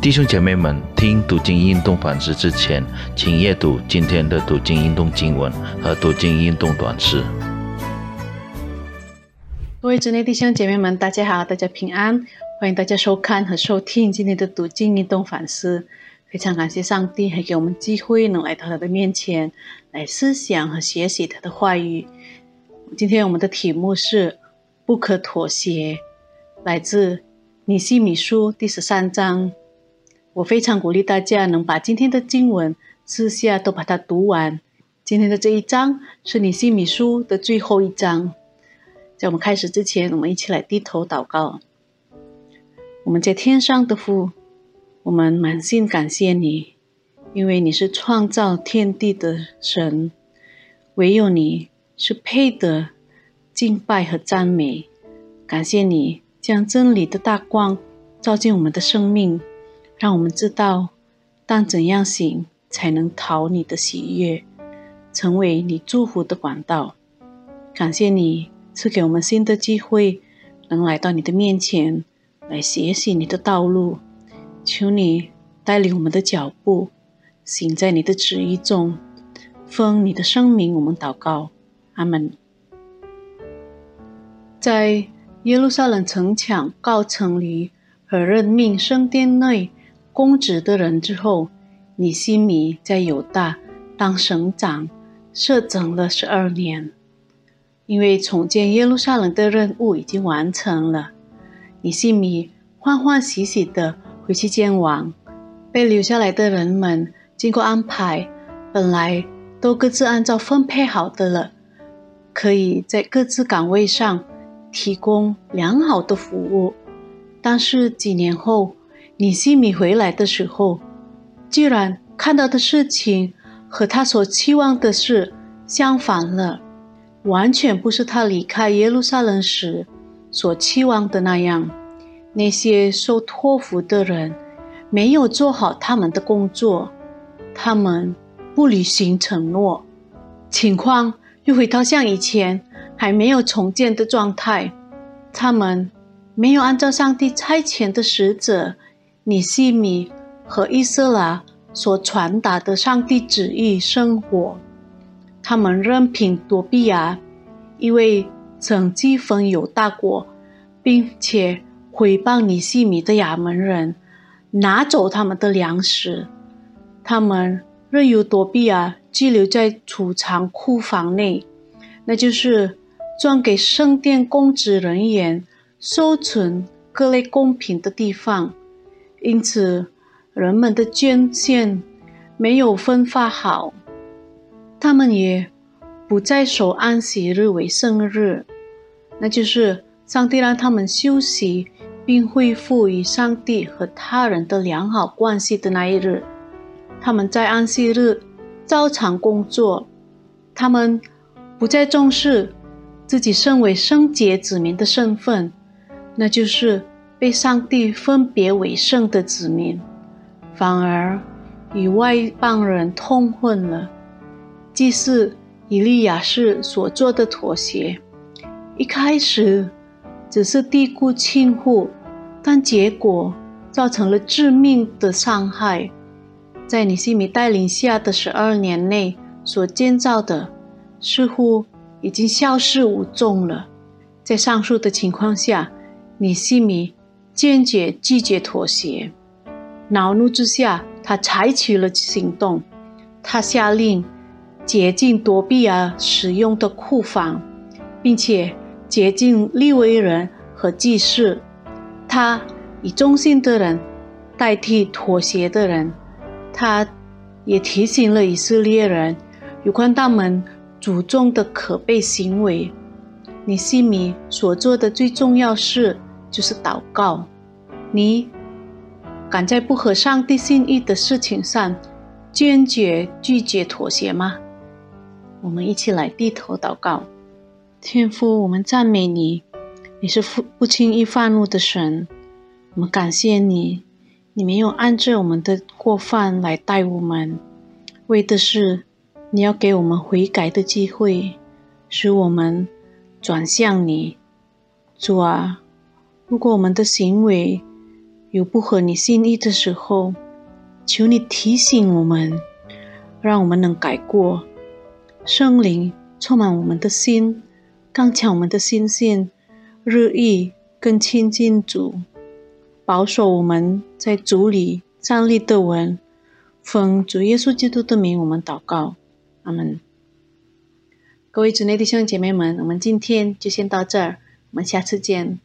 弟兄姐妹们，听读经运动反思之前，请阅读今天的读经运动经文和读经运动短诗。各位主内弟兄姐妹们，大家好，大家平安，欢迎大家收看和收听今天的读经运动反思。非常感谢上帝，还给我们机会能来到他的面前，来思想和学习他的话语。今天我们的题目是“不可妥协”，来自尼西米书第十三章。我非常鼓励大家能把今天的经文私下都把它读完。今天的这一章是你西米书的最后一章。在我们开始之前，我们一起来低头祷告。我们在天上的父，我们满心感谢你，因为你是创造天地的神，唯有你是配得敬拜和赞美。感谢你将真理的大光照进我们的生命。让我们知道，当怎样行才能讨你的喜悦，成为你祝福的管道。感谢你赐给我们新的机会，能来到你的面前，来学习你的道路。求你带领我们的脚步，行在你的旨意中，奉你的圣名，我们祷告，阿门。在耶路撒冷城墙告城里和任命圣殿内。公职的人之后，尼西米在犹大当省长，摄整了十二年。因为重建耶路撒冷的任务已经完成了，尼西米欢欢喜喜的回去见王。被留下来的人们经过安排，本来都各自按照分配好的了，可以在各自岗位上提供良好的服务。但是几年后，尼西米回来的时候，居然看到的事情和他所期望的事相反了，完全不是他离开耶路撒冷时所期望的那样。那些受托付的人没有做好他们的工作，他们不履行承诺，情况又回到像以前还没有重建的状态。他们没有按照上帝差遣的使者。尼西米和伊斯拉所传达的上帝旨意生活，他们任凭多比亚，一位曾讥讽有大国，并且毁谤尼西米的亚门人，拿走他们的粮食。他们任由多比亚拘留在储藏库房内，那就是专给圣殿公职人员收存各类贡品的地方。因此，人们的捐献没有分发好，他们也不再守安息日为圣日，那就是上帝让他们休息并恢复与上帝和他人的良好关系的那一日。他们在安息日照常工作，他们不再重视自己身为圣洁子民的身份，那就是。被上帝分别为圣的子民，反而与外邦人通混了。祭司以利亚士所做的妥协，一开始只是低估轻忽，但结果造成了致命的伤害。在尼西米带领下的十二年内所建造的，似乎已经消失无踪了。在上述的情况下，尼西米。坚决拒绝妥协，恼怒之下，他采取了行动。他下令竭尽躲避而使用的库房，并且竭尽利威人和祭司。他以忠心的人代替妥协的人。他也提醒了以色列人有关他们祖宗的可悲行为。尼西米所做的最重要事。就是祷告。你敢在不合上帝心意的事情上坚决拒绝妥协吗？我们一起来低头祷告。天父，我们赞美你，你是不不轻易发怒的神。我们感谢你，你没有按照我们的过犯来待我们，为的是你要给我们悔改的机会，使我们转向你。主啊。如果我们的行为有不合你心意的时候，求你提醒我们，让我们能改过。圣灵充满我们的心，刚强我们的心性，日益更亲近主，保守我们在主里站立得稳。奉主耶稣基督的名，我们祷告，阿门。各位主内弟兄姐妹们，我们今天就先到这儿，我们下次见。